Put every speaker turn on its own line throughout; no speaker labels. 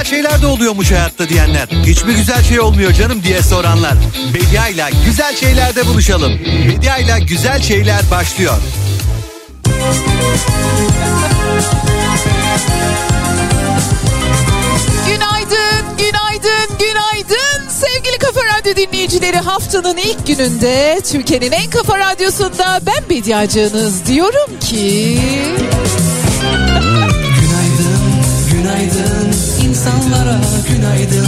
güzel şeyler de oluyormuş hayatta diyenler. Hiç mi güzel şey olmuyor canım diye soranlar. Bedia ile güzel şeylerde buluşalım. Bedia ile güzel şeyler başlıyor.
Günaydın, günaydın, günaydın sevgili Kafa Radyo dinleyicileri. Haftanın ilk gününde Türkiye'nin en kafa radyosunda ben Bediacığınız diyorum ki...
Günaydın, günaydın insanlara günaydın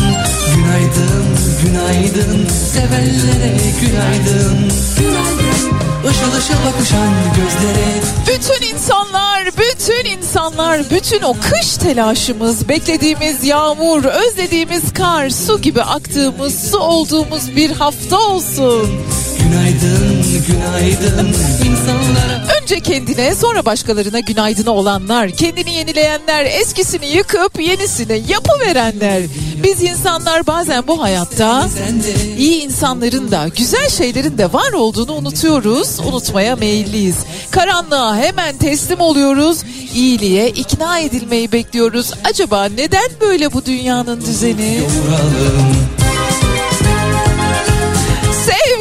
Günaydın, günaydın. Sevenlere günaydın. Günaydın, ışıl ışıl bakışan gözlere.
Bütün insanlar, bütün insanlar, bütün o kış telaşımız, beklediğimiz yağmur, özlediğimiz kar, su gibi aktığımız, su olduğumuz bir hafta olsun.
Günaydın, günaydın insanlara
Önce kendine sonra başkalarına günaydını olanlar, kendini yenileyenler, eskisini yıkıp yenisini yapıverenler. Biz insanlar bazen bu hayatta iyi insanların da güzel şeylerin de var olduğunu unutuyoruz, unutmaya meyilliyiz. Karanlığa hemen teslim oluyoruz, iyiliğe ikna edilmeyi bekliyoruz. Acaba neden böyle bu dünyanın düzeni?
vuralım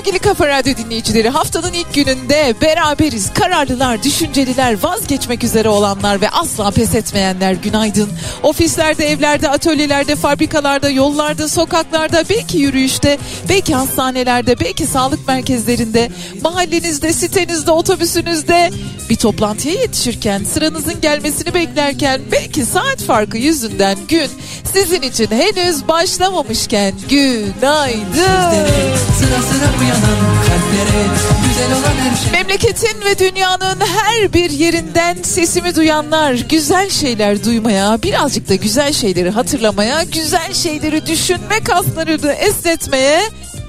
Sevgili Kafa Radyo dinleyicileri haftanın ilk gününde beraberiz. Kararlılar, düşünceliler, vazgeçmek üzere olanlar ve asla pes etmeyenler günaydın. Ofislerde, evlerde, atölyelerde, fabrikalarda, yollarda, sokaklarda, belki yürüyüşte, belki hastanelerde, belki sağlık merkezlerinde, mahallenizde, sitenizde, otobüsünüzde bir toplantıya yetişirken, sıranızın gelmesini beklerken, belki saat farkı yüzünden gün sizin için henüz başlamamışken günaydın.
Sıra sıra şey
Memleketin ve dünyanın her bir yerinden sesimi duyanlar güzel şeyler duymaya, birazcık da güzel şeyleri hatırlamaya, güzel şeyleri düşünme kaslarını esnetmeye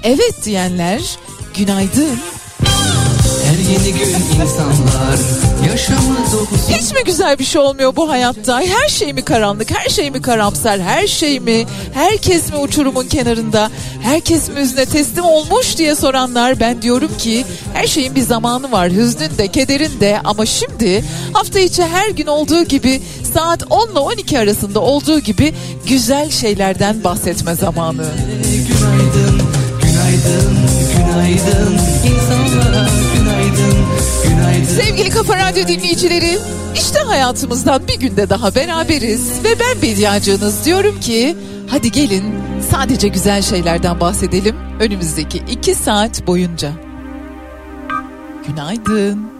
evet diyenler günaydın.
Her yeni gün insanlar
Hiç mi güzel bir şey olmuyor bu hayatta? Her şey mi karanlık, her şey mi karamsar, her şey mi, herkes mi uçurumun kenarında, herkes mi üzerine teslim olmuş diye soranlar ben diyorum ki her şeyin bir zamanı var. Hüznün de, kederin de ama şimdi hafta içi her gün olduğu gibi saat 10 ile 12 arasında olduğu gibi güzel şeylerden bahsetme zamanı.
Günaydın, günaydın, günaydın insanlara günaydın.
Sevgili Kafa Radyo dinleyicileri, işte hayatımızdan bir günde daha beraberiz ve ben Bediacığınız diyorum ki hadi gelin sadece güzel şeylerden bahsedelim önümüzdeki iki saat boyunca. Günaydın.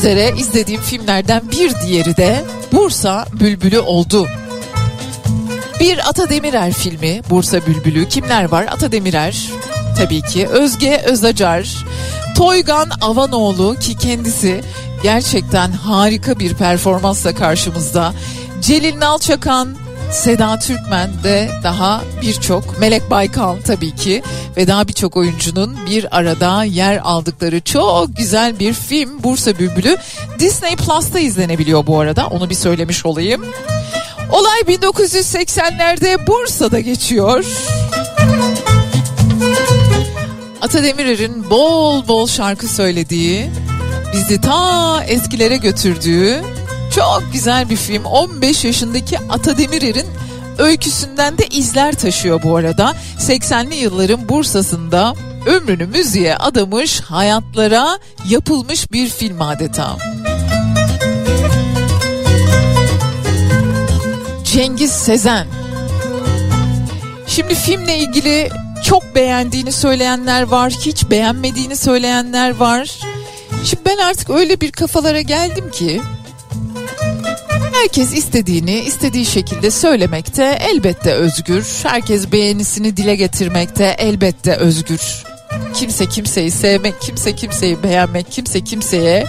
Üzere izlediğim filmlerden bir diğeri de Bursa Bülbülü oldu. Bir Ata Demirer filmi Bursa Bülbülü. Kimler var? Ata Demirer tabii ki. Özge Özacar, Toygan Avanoğlu ki kendisi gerçekten harika bir performansla karşımızda. Celil Nalçakan, Seda Türkmen de daha birçok Melek Baykal tabii ve daha birçok oyuncunun bir arada yer aldıkları çok güzel bir film Bursa Bülbülü Disney Plus'ta izlenebiliyor bu arada onu bir söylemiş olayım. Olay 1980'lerde Bursa'da geçiyor. Ata Demirer'in bol bol şarkı söylediği, bizi ta eskilere götürdüğü çok güzel bir film. 15 yaşındaki Ata Demirer'in öyküsünden de izler taşıyor bu arada. 80'li yılların Bursa'sında ömrünü müziğe adamış, hayatlara yapılmış bir film adeta. Cengiz Sezen. Şimdi filmle ilgili çok beğendiğini söyleyenler var, hiç beğenmediğini söyleyenler var. Şimdi ben artık öyle bir kafalara geldim ki herkes istediğini istediği şekilde söylemekte elbette özgür. Herkes beğenisini dile getirmekte elbette özgür. Kimse kimseyi sevmek, kimse kimseyi beğenmek, kimse kimseye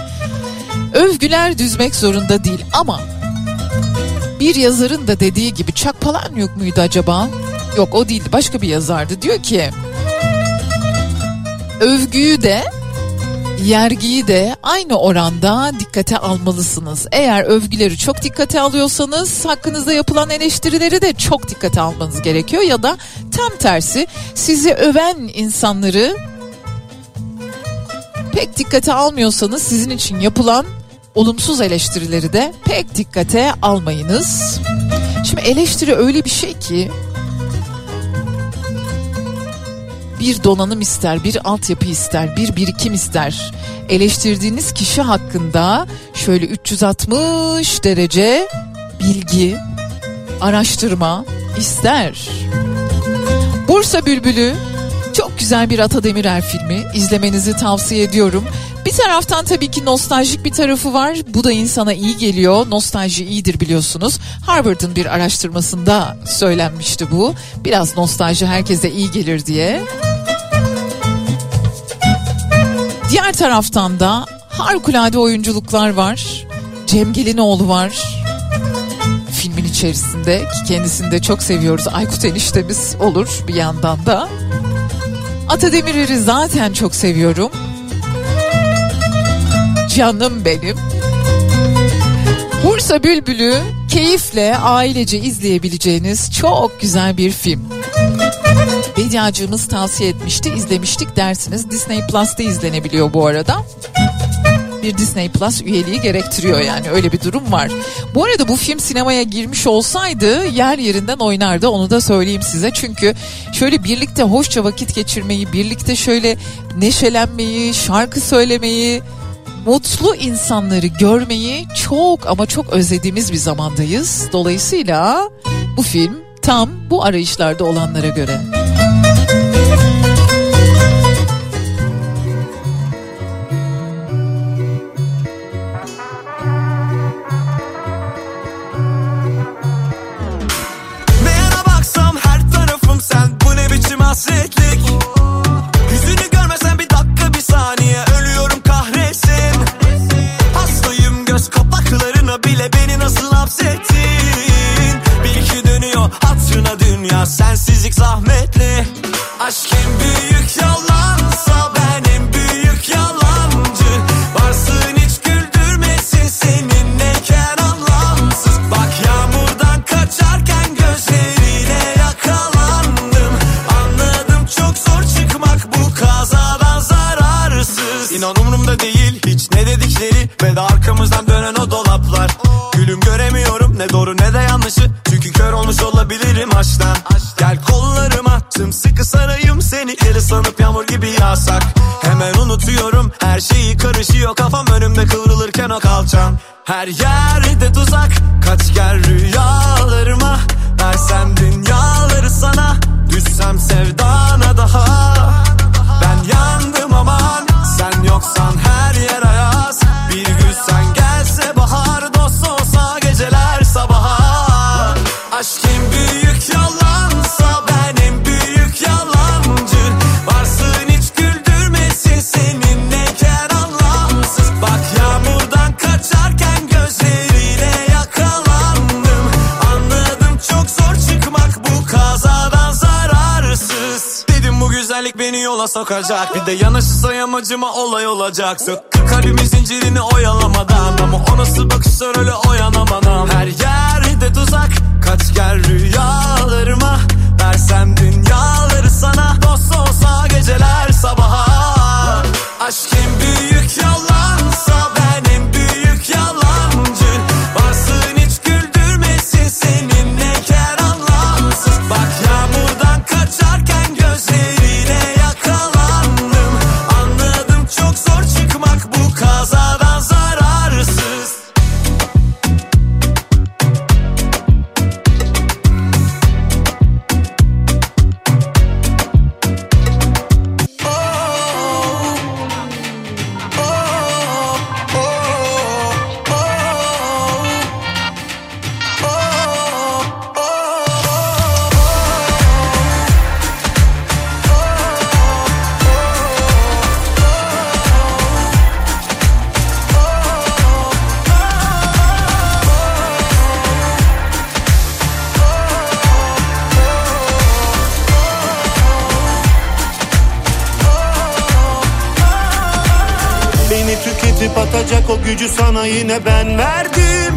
övgüler düzmek zorunda değil ama bir yazarın da dediği gibi Chuck Palahniuk muydu acaba? Yok o değildi başka bir yazardı. Diyor ki övgüyü de yergiyi de aynı oranda dikkate almalısınız. Eğer övgüleri çok dikkate alıyorsanız hakkınızda yapılan eleştirileri de çok dikkate almanız gerekiyor. Ya da tam tersi sizi öven insanları pek dikkate almıyorsanız sizin için yapılan olumsuz eleştirileri de pek dikkate almayınız. Şimdi eleştiri öyle bir şey ki bir donanım ister, bir altyapı ister, bir birikim ister. Eleştirdiğiniz kişi hakkında şöyle 360 derece bilgi, araştırma ister. Bursa Bülbülü çok güzel bir Ata Demirer filmi. İzlemenizi tavsiye ediyorum. Bir taraftan tabii ki nostaljik bir tarafı var. Bu da insana iyi geliyor. Nostalji iyidir biliyorsunuz. Harvard'ın bir araştırmasında söylenmişti bu. Biraz nostalji herkese iyi gelir diye. Diğer taraftan da harikulade oyunculuklar var. Cem Gelinoğlu var. Filmin içerisinde ki kendisini de çok seviyoruz. Aykut eniştemiz olur bir yandan da. Ata Demirer'i zaten çok seviyorum. Canım benim. Bursa Bülbülü keyifle ailece izleyebileceğiniz çok güzel bir film. Bediacığımız tavsiye etmişti, izlemiştik dersiniz. Disney Plus'ta izlenebiliyor bu arada bir Disney Plus üyeliği gerektiriyor yani öyle bir durum var. Bu arada bu film sinemaya girmiş olsaydı yer yerinden oynardı onu da söyleyeyim size. Çünkü şöyle birlikte hoşça vakit geçirmeyi, birlikte şöyle neşelenmeyi, şarkı söylemeyi, mutlu insanları görmeyi çok ama çok özlediğimiz bir zamandayız. Dolayısıyla bu film tam bu arayışlarda olanlara göre.
Her yerde sokacak. Bir de yanaşırsa yamacıma olay olacak Söktü kalbimin zincirini oyalamadan Ama o nasıl bakışlar öyle oyanamadan Her yerde tuzak kaç gel rüyalarıma. Versem dünyaları sana
sana yine ben verdim.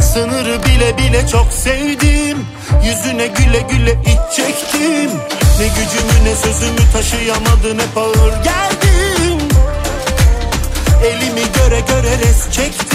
Sınırı bile bile çok sevdim. Yüzüne güle güle iç çektim. Ne gücümü ne sözümü taşıyamadın hep ağır geldin Elimi göre göre res çektin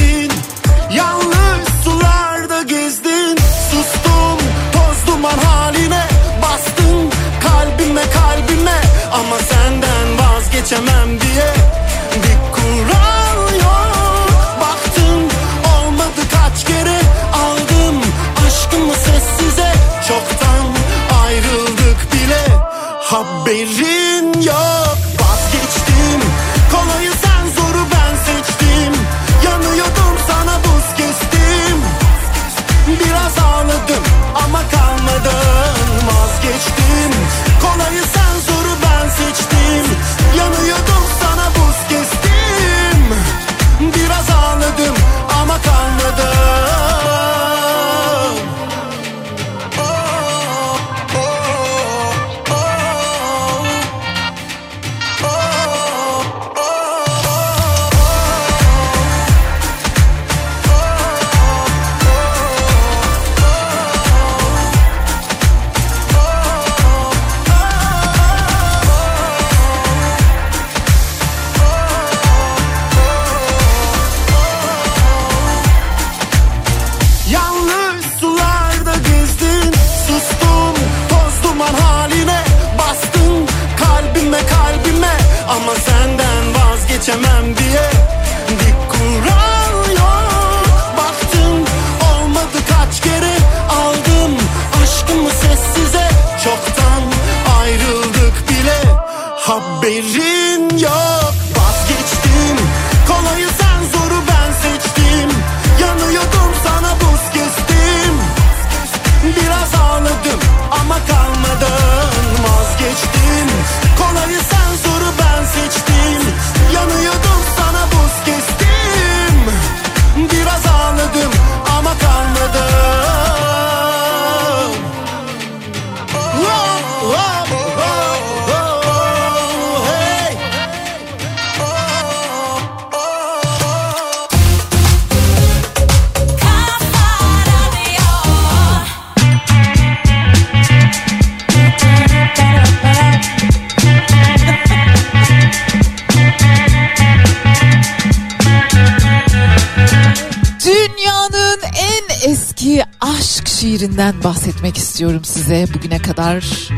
bahsetmek istiyorum size. Bugüne kadar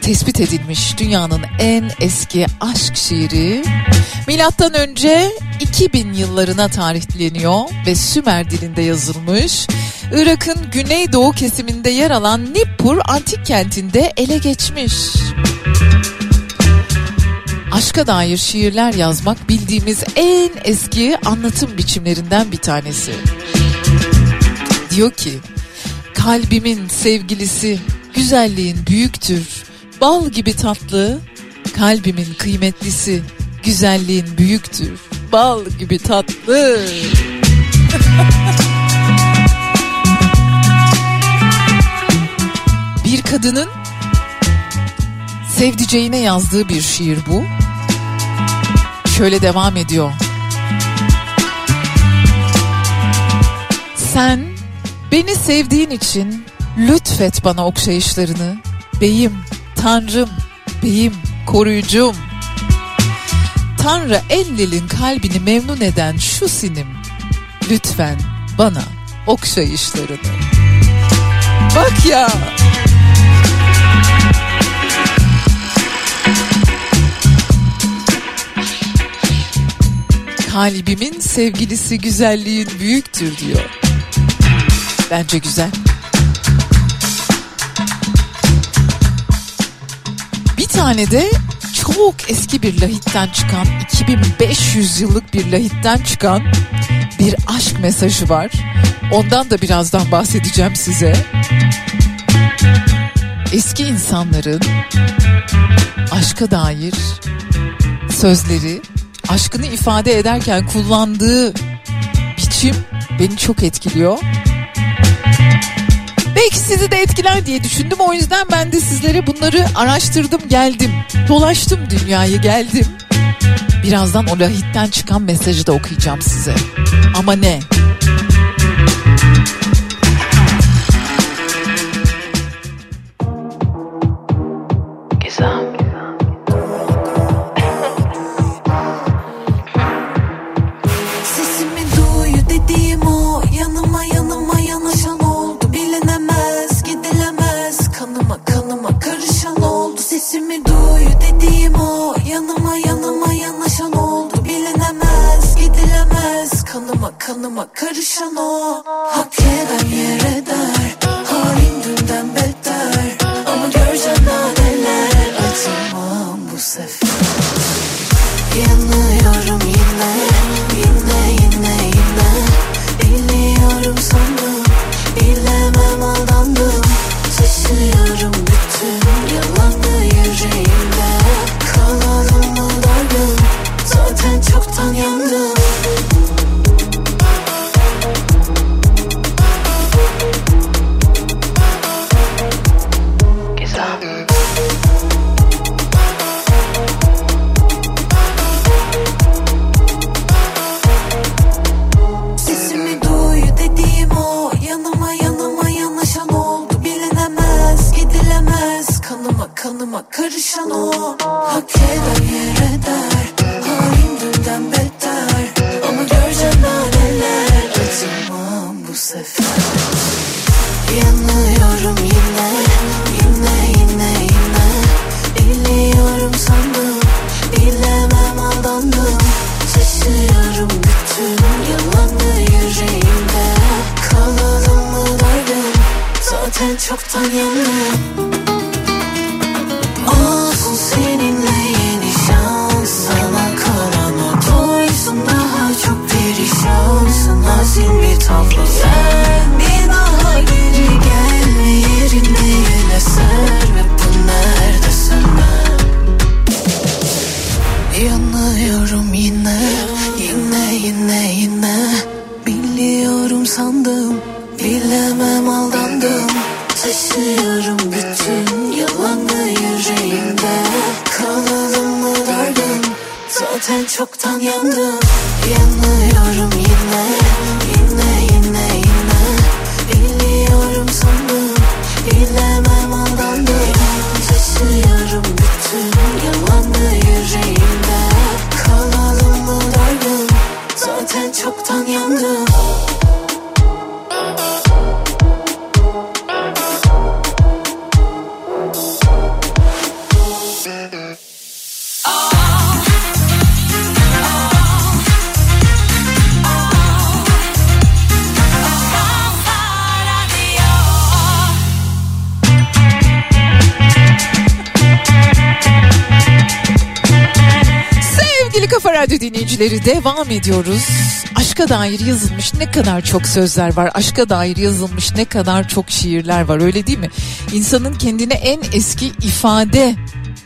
tespit edilmiş dünyanın en eski aşk şiiri milattan önce 2000 yıllarına tarihleniyor ve Sümer dilinde yazılmış. Irak'ın güneydoğu kesiminde yer alan Nippur antik kentinde ele geçmiş. Aşka dair şiirler yazmak bildiğimiz en eski anlatım biçimlerinden bir tanesi. Diyor ki, kalbimin sevgilisi güzelliğin büyüktür, bal gibi tatlı, kalbimin kıymetlisi güzelliğin büyüktür, bal gibi tatlı. bir kadının sevdiceğine yazdığı bir şiir bu. Şöyle devam ediyor. Sen beni sevdiğin için lütfet bana okşayışlarını. Beyim, tanrım, beyim, koruyucum. Tanrı Ellil'in kalbini memnun eden şu sinim. Lütfen bana okşayışlarını. Bak ya. Kalbimin sevgilisi güzelliğin büyüktür diyor. Bence güzel. Bir tane de çok eski bir lahitten çıkan 2500 yıllık bir lahitten çıkan bir aşk mesajı var. Ondan da birazdan bahsedeceğim size. Eski insanların aşka dair sözleri aşkını ifade ederken kullandığı biçim beni çok etkiliyor. Belki sizi de etkiler diye düşündüm. O yüzden ben de sizlere bunları araştırdım geldim. Dolaştım dünyayı geldim. Birazdan o lahitten çıkan mesajı da okuyacağım size. Ama ne?
Taşıyorum bütün yalanı yüreğimde. Kalalım mı dardım Zaten çoktan yandım. Yanıyorum
Dinleyicileri devam ediyoruz. Aşka dair yazılmış ne kadar çok sözler var. Aşka dair yazılmış ne kadar çok şiirler var öyle değil mi? İnsanın kendine en eski ifade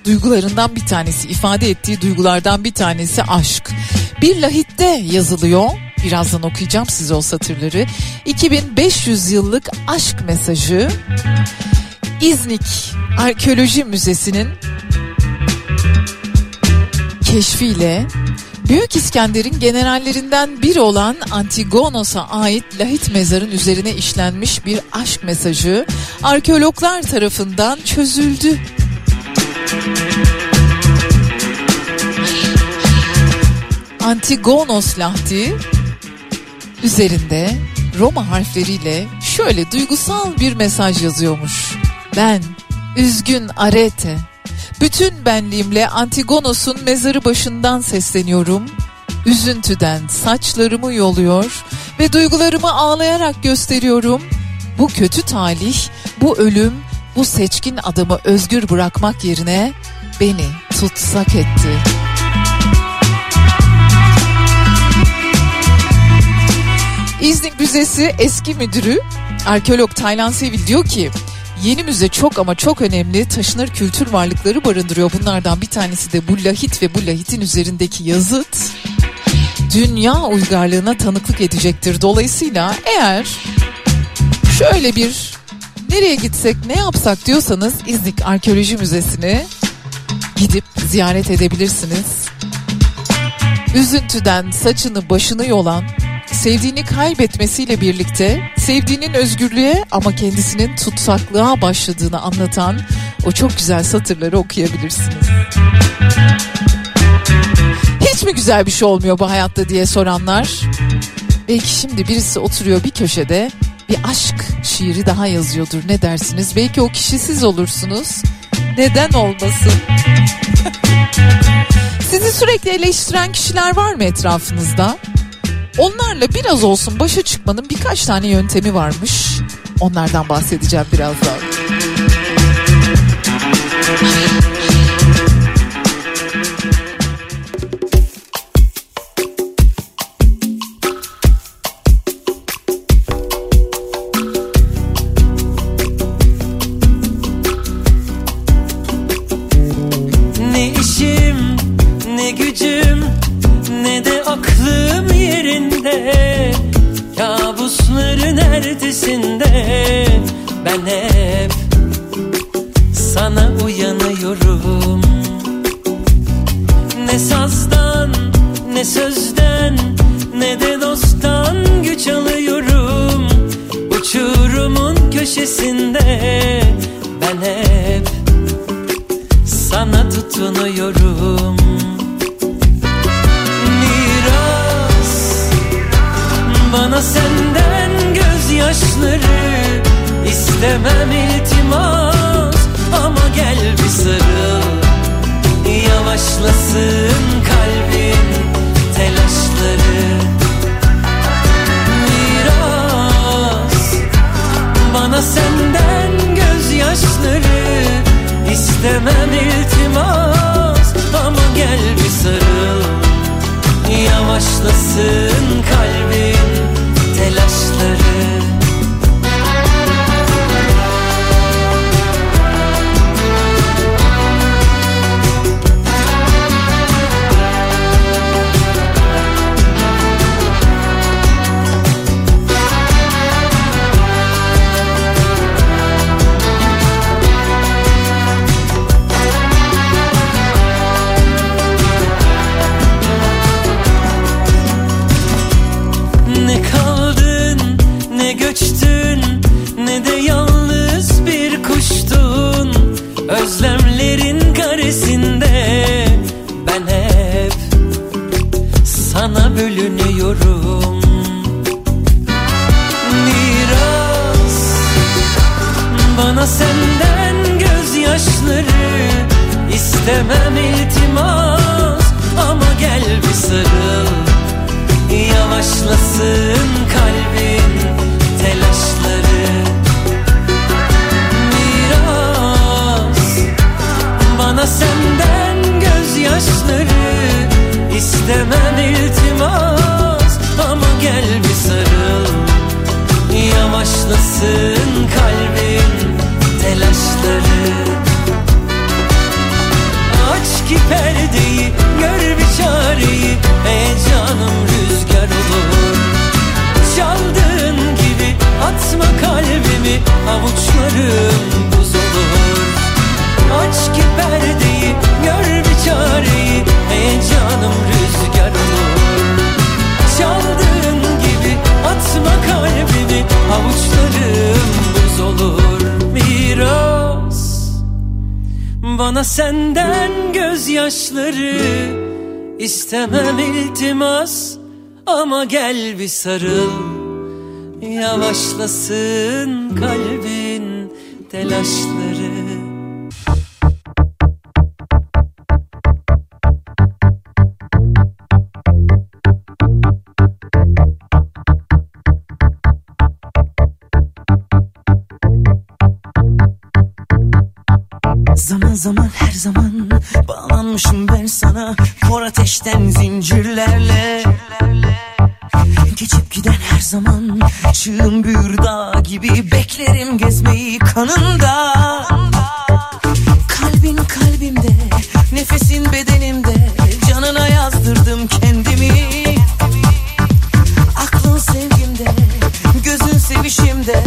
duygularından bir tanesi, ifade ettiği duygulardan bir tanesi aşk. Bir lahitte yazılıyor. Birazdan okuyacağım size o satırları. 2500 yıllık aşk mesajı İznik Arkeoloji Müzesi'nin keşfiyle Büyük İskender'in generallerinden biri olan Antigonos'a ait lahit mezarın üzerine işlenmiş bir aşk mesajı arkeologlar tarafından çözüldü. Antigonos lahti üzerinde Roma harfleriyle şöyle duygusal bir mesaj yazıyormuş. Ben üzgün Arete bütün benliğimle Antigonos'un mezarı başından sesleniyorum. Üzüntüden saçlarımı yoluyor ve duygularımı ağlayarak gösteriyorum. Bu kötü talih, bu ölüm, bu seçkin adamı özgür bırakmak yerine beni tutsak etti. İznik Müzesi eski müdürü arkeolog Taylan Sevil diyor ki Yeni müze çok ama çok önemli taşınır kültür varlıkları barındırıyor. Bunlardan bir tanesi de bu lahit ve bu lahitin üzerindeki yazıt dünya uygarlığına tanıklık edecektir. Dolayısıyla eğer şöyle bir nereye gitsek ne yapsak diyorsanız İznik Arkeoloji Müzesi'ni gidip ziyaret edebilirsiniz. Üzüntüden saçını başını yolan sevdiğini kaybetmesiyle birlikte sevdiğinin özgürlüğe ama kendisinin tutsaklığa başladığını anlatan o çok güzel satırları okuyabilirsiniz. Hiç mi güzel bir şey olmuyor bu hayatta diye soranlar? Belki şimdi birisi oturuyor bir köşede bir aşk şiiri daha yazıyordur ne dersiniz? Belki o kişi siz olursunuz. Neden olmasın? Sizi sürekli eleştiren kişiler var mı etrafınızda? Onlarla biraz olsun başa çıkmanın birkaç tane yöntemi varmış. Onlardan bahsedeceğim birazdan.
bir sarıl Yavaşlasın kalbin telaşları
Zaman zaman her zaman bağlanmışım ben sana Kor ateşten zincirlerle, zincirlerle. Geçip giden her zaman çığım bir dağ gibi Beklerim gezmeyi kanında. Kalbin kalbimde, nefesin bedenimde Canına yazdırdım kendimi. Aklın sevgimde, gözün sevişimde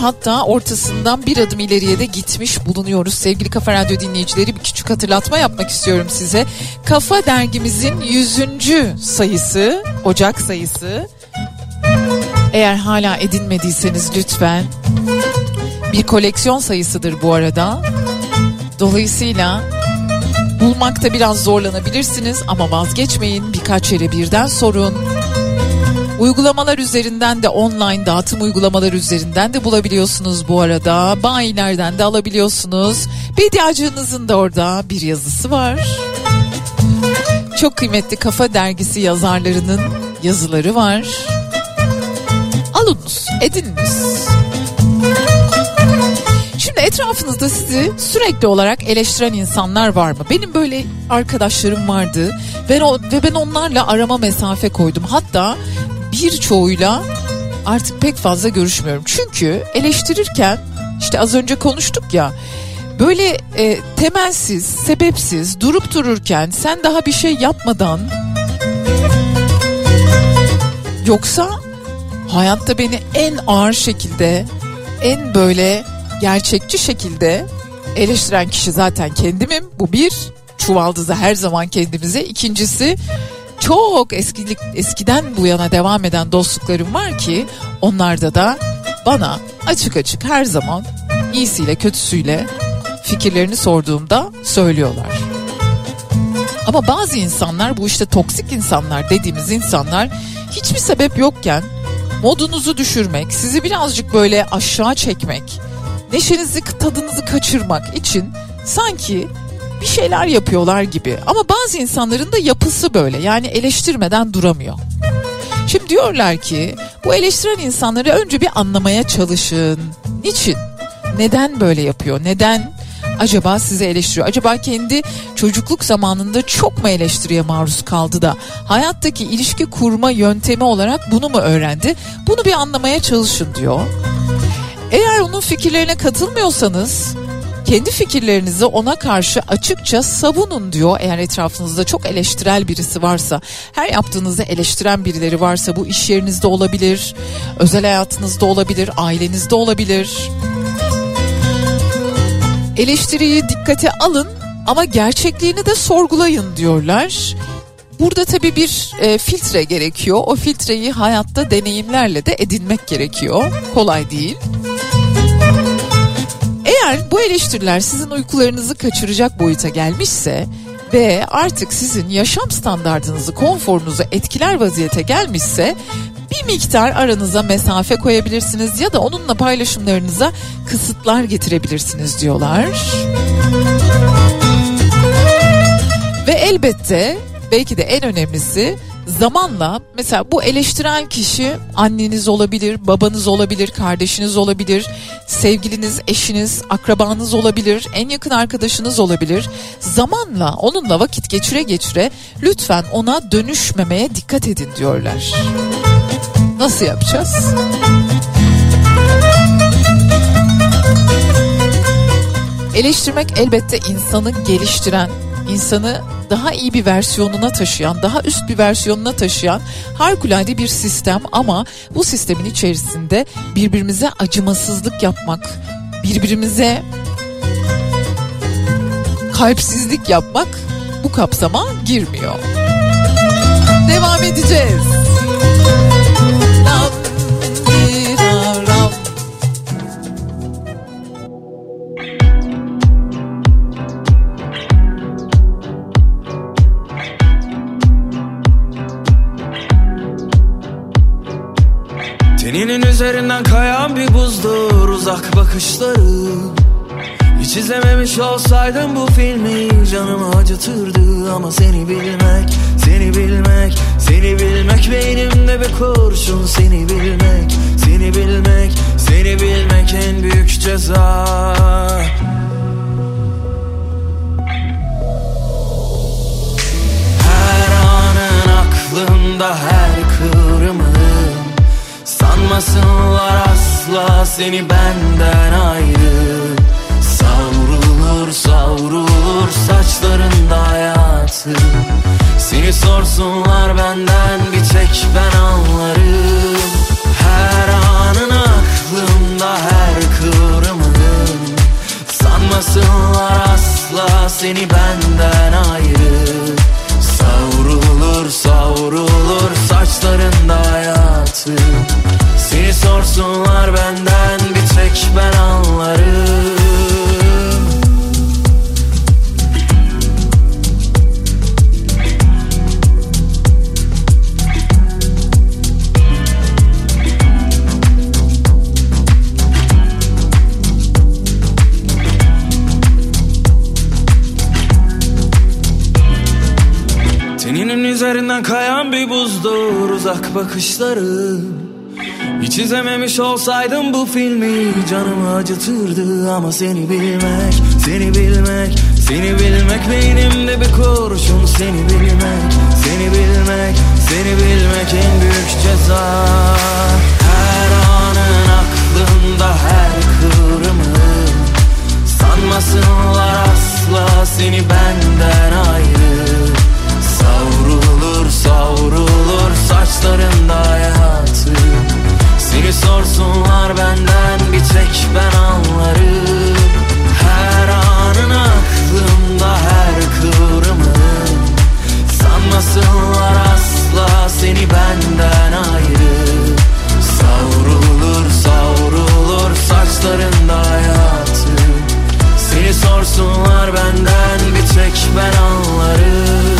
hatta ortasından bir adım ileriye de gitmiş bulunuyoruz. Sevgili Kafa Radyo dinleyicileri bir küçük hatırlatma yapmak istiyorum size. Kafa dergimizin 100. sayısı, Ocak sayısı. Eğer hala edinmediyseniz lütfen bir koleksiyon sayısıdır bu arada. Dolayısıyla bulmakta biraz zorlanabilirsiniz ama vazgeçmeyin birkaç yere birden sorun. Uygulamalar üzerinden de online dağıtım uygulamaları üzerinden de bulabiliyorsunuz bu arada. Bayilerden de alabiliyorsunuz. Bediacınızın da orada bir yazısı var. Çok kıymetli Kafa Dergisi yazarlarının yazıları var. Alınız, edininiz. Şimdi etrafınızda sizi sürekli olarak eleştiren insanlar var mı? Benim böyle arkadaşlarım vardı ve, ben onlarla arama mesafe koydum. Hatta birçoğuyla artık pek fazla görüşmüyorum. Çünkü eleştirirken işte az önce konuştuk ya böyle e, temelsiz, sebepsiz durup dururken sen daha bir şey yapmadan yoksa hayatta beni en ağır şekilde en böyle gerçekçi şekilde eleştiren kişi zaten kendimim. Bu bir çuvaldızı her zaman kendimize. İkincisi çok eskilik eskiden bu yana devam eden dostluklarım var ki onlarda da bana açık açık her zaman iyisiyle kötüsüyle fikirlerini sorduğumda söylüyorlar. Ama bazı insanlar bu işte toksik insanlar dediğimiz insanlar hiçbir sebep yokken modunuzu düşürmek, sizi birazcık böyle aşağı çekmek, neşenizi tadınızı kaçırmak için sanki bir şeyler yapıyorlar gibi. Ama bazı insanların da yapısı böyle yani eleştirmeden duramıyor. Şimdi diyorlar ki bu eleştiren insanları önce bir anlamaya çalışın. Niçin? Neden böyle yapıyor? Neden acaba sizi eleştiriyor? Acaba kendi çocukluk zamanında çok mu eleştiriye maruz kaldı da hayattaki ilişki kurma yöntemi olarak bunu mu öğrendi? Bunu bir anlamaya çalışın diyor. Eğer onun fikirlerine katılmıyorsanız kendi fikirlerinizi ona karşı açıkça savunun diyor. Eğer etrafınızda çok eleştirel birisi varsa, her yaptığınızda eleştiren birileri varsa bu iş yerinizde olabilir, özel hayatınızda olabilir, ailenizde olabilir. Eleştiriyi dikkate alın ama gerçekliğini de sorgulayın diyorlar. Burada tabii bir e, filtre gerekiyor. O filtreyi hayatta deneyimlerle de edinmek gerekiyor. Kolay değil. Eğer bu eleştiriler sizin uykularınızı kaçıracak boyuta gelmişse ve artık sizin yaşam standartınızı, konforunuzu etkiler vaziyete gelmişse bir miktar aranıza mesafe koyabilirsiniz ya da onunla paylaşımlarınıza kısıtlar getirebilirsiniz diyorlar. Ve elbette belki de en önemlisi zamanla mesela bu eleştiren kişi anneniz olabilir, babanız olabilir, kardeşiniz olabilir, sevgiliniz, eşiniz, akrabanız olabilir, en yakın arkadaşınız olabilir. Zamanla onunla vakit geçire geçire lütfen ona dönüşmemeye dikkat edin diyorlar. Nasıl yapacağız? Eleştirmek elbette insanı geliştiren, insanı daha iyi bir versiyonuna taşıyan, daha üst bir versiyonuna taşıyan harikulade bir sistem ama bu sistemin içerisinde birbirimize acımasızlık yapmak, birbirimize kalpsizlik yapmak bu kapsama girmiyor. Devam edeceğiz.
Teninin üzerinden kayan bir buzdur uzak bakışları. Hiç izlememiş olsaydım bu filmi canımı acıtırdı. Ama seni bilmek, seni bilmek, seni bilmek Beynimde bir kurşun. Seni bilmek, seni bilmek, seni bilmek en büyük ceza. Her anın aklımda her kıvrımın Sanmasınlar asla seni benden ayrı bakışları Hiç izlememiş olsaydım bu filmi canımı acıtırdı Ama seni bilmek, seni bilmek, seni bilmek Beynimde bir kurşun seni bilmek, seni bilmek, seni bilmek en büyük ceza. Her anın aklımda her kıvrımın Sanmasınlar asla seni benden ayrı. Savrulur savrulur saçlarında hayatı. Seni sorsunlar benden bir tek ben anlarım. Her anın aklımda her kıvrımın Sanmasınlar asla seni benden ayrı. Savrulur savrulur saçlarında hayatı. Seni sorsunlar benden bir tek ben anlarım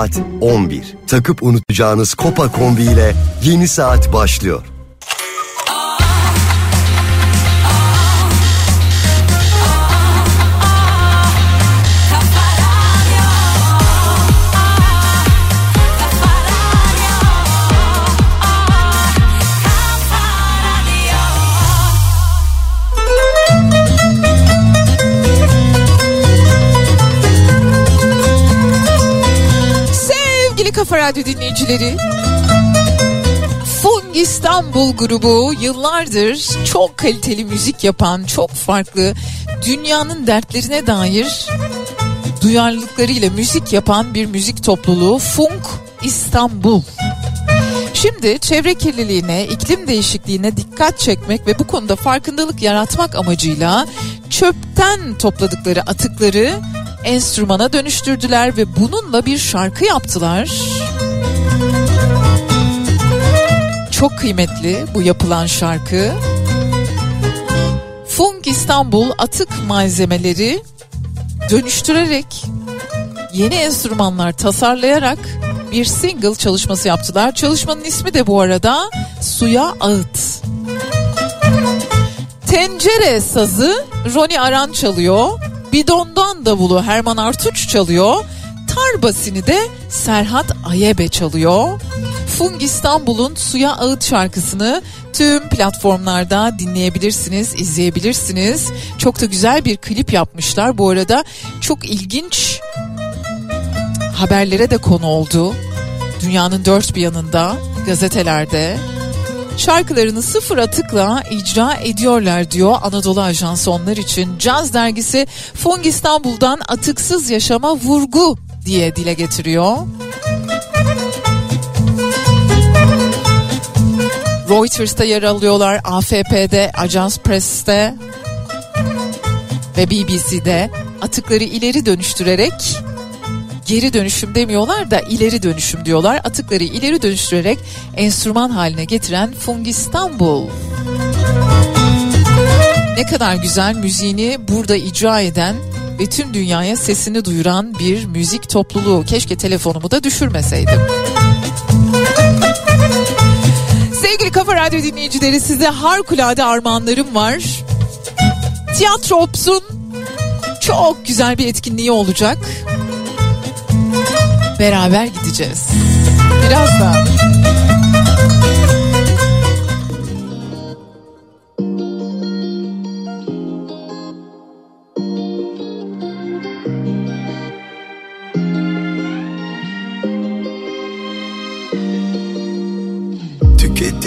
Saat 11. Takıp unutacağınız Kopa Kombi ile yeni saat başlıyor.
Radyo dinleyicileri. Fung İstanbul grubu yıllardır çok kaliteli müzik yapan, çok farklı dünyanın dertlerine dair duyarlılıklarıyla müzik yapan bir müzik topluluğu Funk İstanbul. Şimdi çevre kirliliğine, iklim değişikliğine dikkat çekmek ve bu konuda farkındalık yaratmak amacıyla çöpten topladıkları atıkları enstrümana dönüştürdüler ve bununla bir şarkı yaptılar. Çok kıymetli bu yapılan şarkı. Funk İstanbul atık malzemeleri dönüştürerek yeni enstrümanlar tasarlayarak bir single çalışması yaptılar. Çalışmanın ismi de bu arada Suya Ağıt. Tencere sazı Roni Aran çalıyor. Bidondan davulu Herman Artuç çalıyor. Tarbasini de Serhat Ayebe çalıyor. Fung İstanbul'un Suya Ağıt şarkısını tüm platformlarda dinleyebilirsiniz, izleyebilirsiniz. Çok da güzel bir klip yapmışlar. Bu arada çok ilginç haberlere de konu oldu. Dünyanın dört bir yanında, gazetelerde. Şarkılarını sıfır atıkla icra ediyorlar diyor Anadolu Ajansı onlar için. Caz dergisi Fong İstanbul'dan atıksız yaşama vurgu diye dile getiriyor. Reuters'ta yer alıyorlar, AFP'de, Ajans Press'te ve BBC'de atıkları ileri dönüştürerek geri dönüşüm demiyorlar da ileri dönüşüm diyorlar. Atıkları ileri dönüştürerek enstrüman haline getiren Fung İstanbul. Ne kadar güzel müziğini burada icra eden ve tüm dünyaya sesini duyuran bir müzik topluluğu. Keşke telefonumu da düşürmeseydim. Sevgili Kafa Radyo dinleyicileri size harikulade armağanlarım var. Tiyatro Ops'un çok güzel bir etkinliği olacak. Beraber gideceğiz. Birazdan.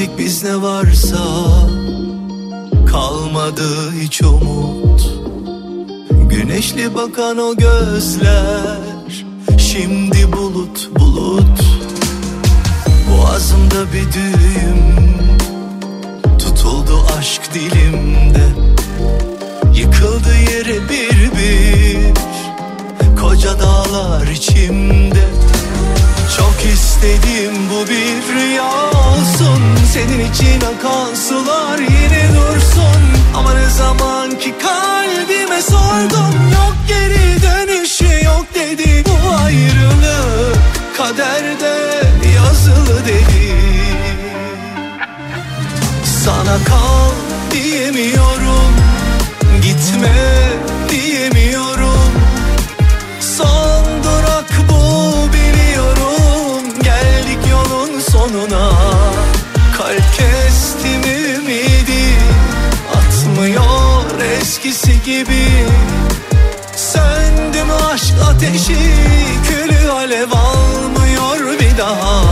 Tükettik biz ne varsa Kalmadı hiç umut. Güneşli bakan o gözler Şimdi bulut bulut. Boğazımda bir düğüm Tutuldu aşk dilimde. Yıkıldı yere bir bir Koca dağlar içimde çok istedim bu bir rüya olsun. Senin için akan sular yine dursun. Ama ne zaman ki kalbime sordum Yok geri dönüşü yok dedi Bu ayrılık. Kaderde yazılı dedi. Sana kal diyemiyorum Gitme diyemiyorum gibi. Söndüm aşk ateşi Külü alev almıyor bir daha.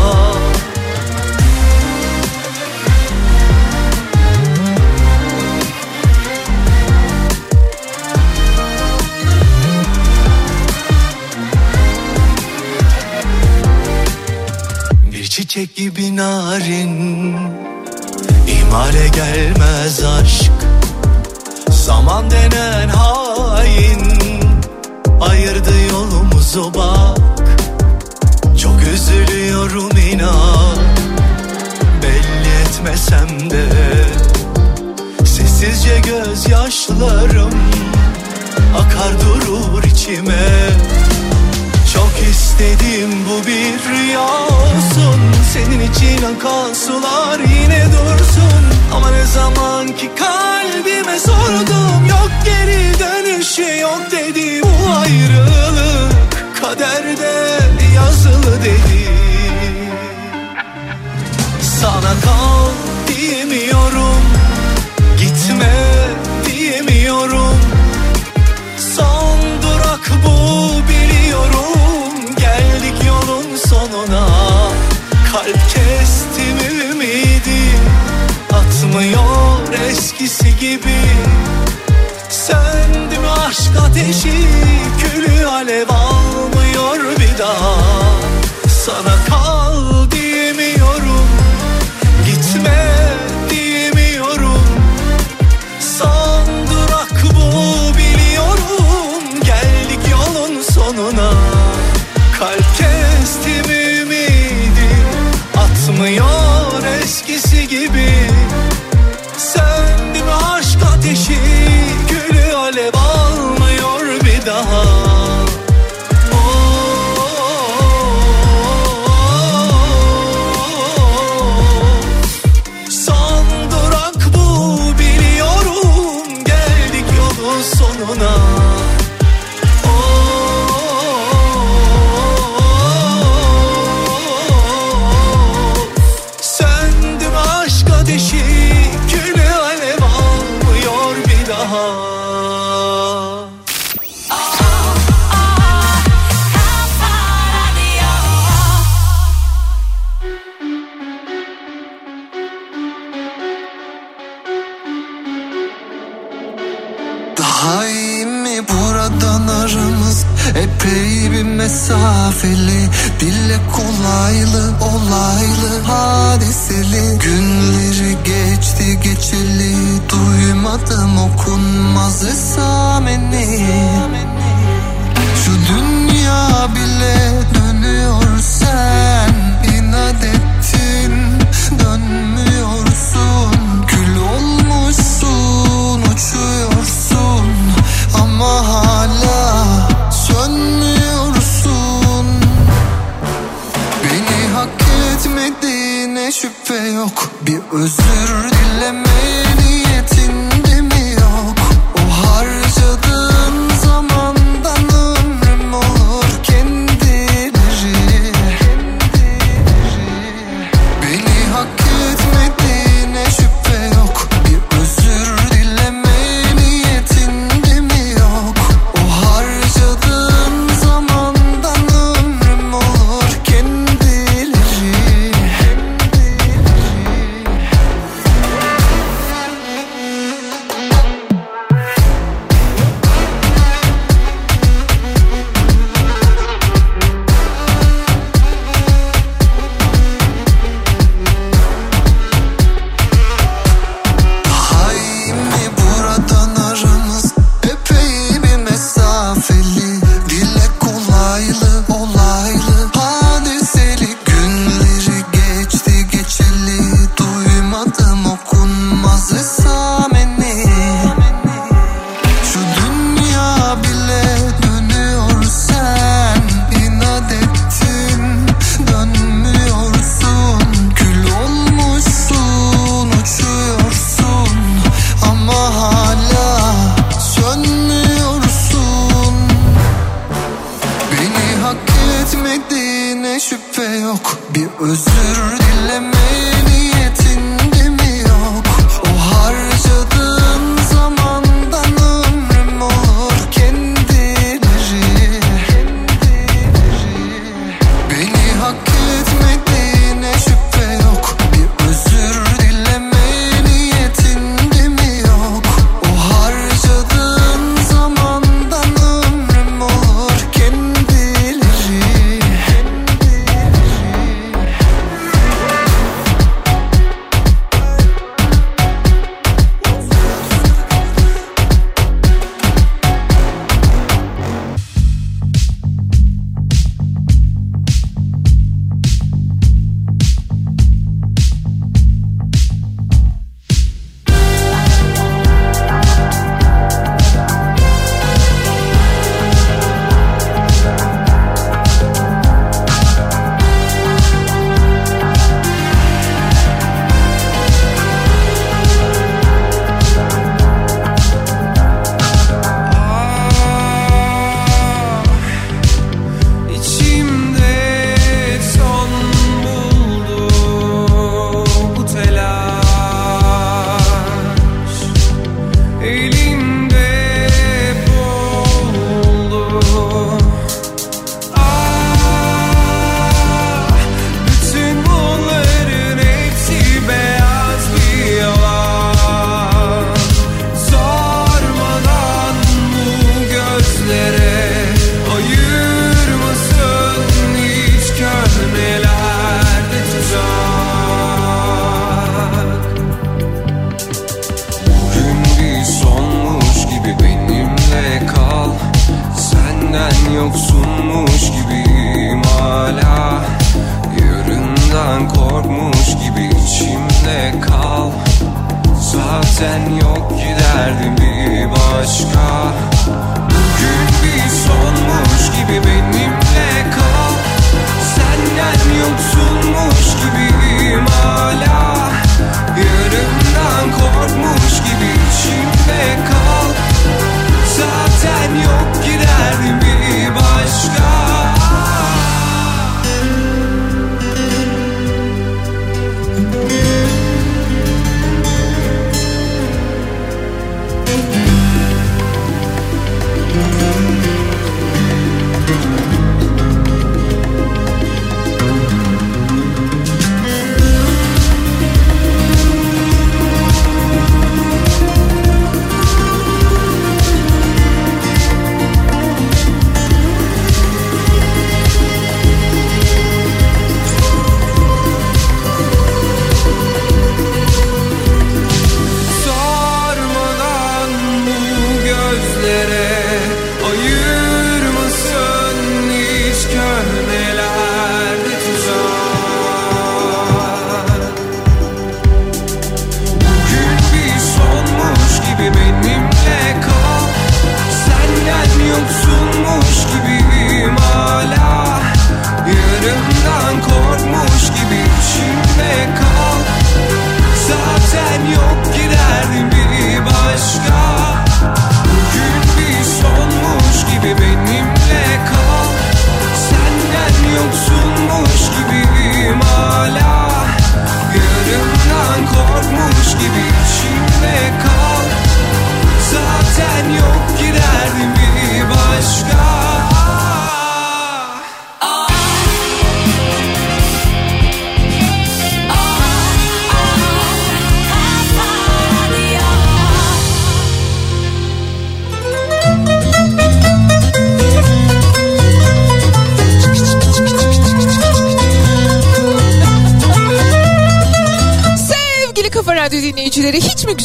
Bir çiçek gibi narin İmale gelmez aşk Zaman denen hain Ayırdı yolumuzu bak. Çok üzülüyorum inan Belli etmesem de. Sessizce gözyaşlarım Akar durur içime. Çok istedim bu bir rüya olsun Senin için akan sular yine dursun Ama ne zaman ki kalbime sordum Yok geri dönüşü yok dedi Bu ayrılık. Kaderde yazılı dedi. Sana kal diyemiyorum Gitme diyemiyorum. Son durak bu biliyorum Geldik yolun sonuna. Kalp Atmıyor eskisi gibi. Söndüm aşk ateşi Külü alev almıyor
olaylı olaylı. Hadiseli Günleri geçti geçeli. Duymadım okunmaz esameni. Şu dünya bile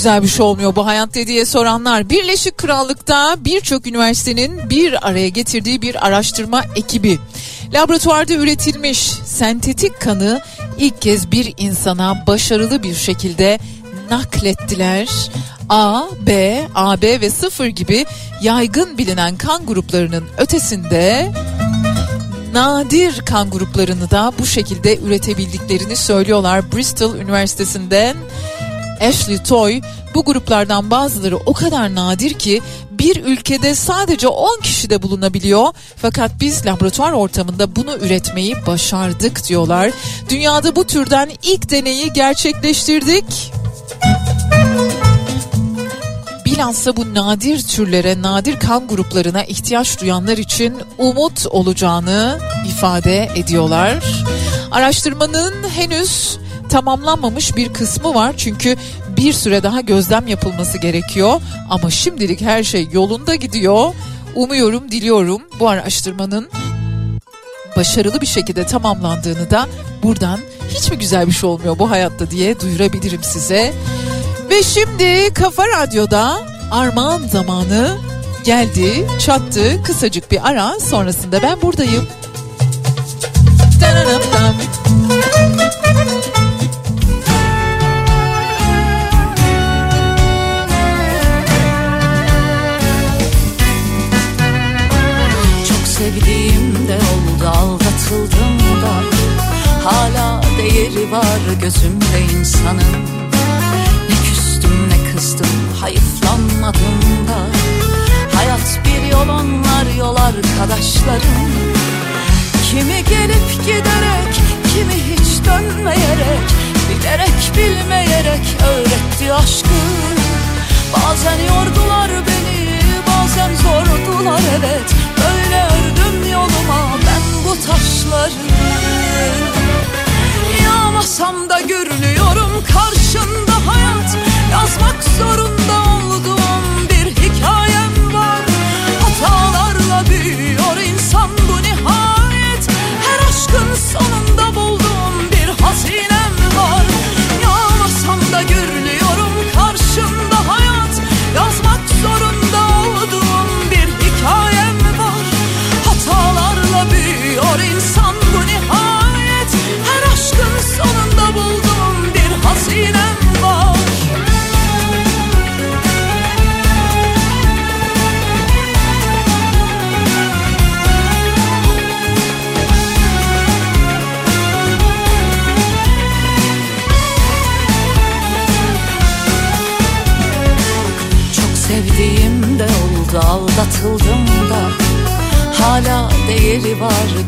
güzel bir şey olmuyor bu hayatta diye soranlar. Birleşik Krallık'ta birçok üniversitenin bir araya getirdiği bir araştırma ekibi. Laboratuvarda üretilmiş sentetik kanı ilk kez bir insana başarılı bir şekilde naklettiler. A, B, AB ve 0 gibi yaygın bilinen kan gruplarının ötesinde nadir kan gruplarını da bu şekilde üretebildiklerini söylüyorlar. Bristol Üniversitesi'nden Ashley Toy bu gruplardan bazıları o kadar nadir ki bir ülkede sadece 10 kişide bulunabiliyor. Fakat biz laboratuvar ortamında bunu üretmeyi başardık diyorlar. Dünyada bu türden ilk deneyi gerçekleştirdik. Bilhassa bu nadir türlere, nadir kan gruplarına ihtiyaç duyanlar için umut olacağını ifade ediyorlar. Araştırmanın henüz tamamlanmamış bir kısmı var çünkü bir süre daha gözlem yapılması gerekiyor ama şimdilik her şey yolunda gidiyor. Umuyorum, diliyorum bu araştırmanın başarılı bir şekilde tamamlandığını da buradan hiç mi güzel bir şey olmuyor bu hayatta diye duyurabilirim size. Ve şimdi Kafa Radyo'da armağan zamanı geldi, çattı. Kısacık bir ara sonrasında ben buradayım. Dananam.
Sevdiğim de oldu aldatıldım da. Hala değeri var gözümde insanın. Ne küstüm ne kızdım hayıflanmadım da. Hayat bir yol onlar yol arkadaşlarım. Kimi gelip giderek kimi hiç dönmeyerek Bilerek bilmeyerek öğretti aşkı. Bazen yordular beni bazen zordular evet yoluma taşları. Yağmasam da gürlüyorum karşında hayat. Yazmak zorunda olduğum bir hikayem var. Hatalarla büyüyor insan bu nihayet. Her aşkın sonunda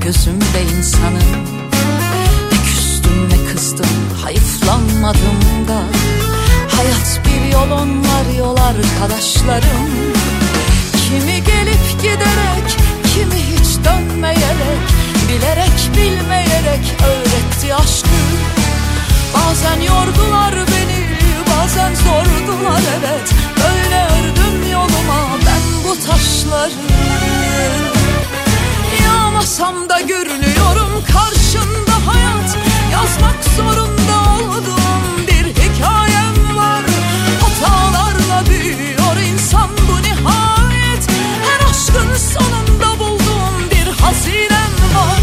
gözümde insanın Ne küstüm ne kızdım hayıflanmadım da. Hayat bir yol onlar yol arkadaşlarım. Kimi gelip giderek kimi hiç dönmeyerek Bilerek bilmeyerek öğretti aşkı. Bazen yordular beni bazen sordular evet Böyle ördüm yoluma ben bu taşları Yağmasam da görünüyorum karşında hayat. Yazmak zorunda olduğum bir hikayem var. Hatalarla büyüyor insan bu nihayet. Her aşkın sonunda bulduğum bir hazinem var.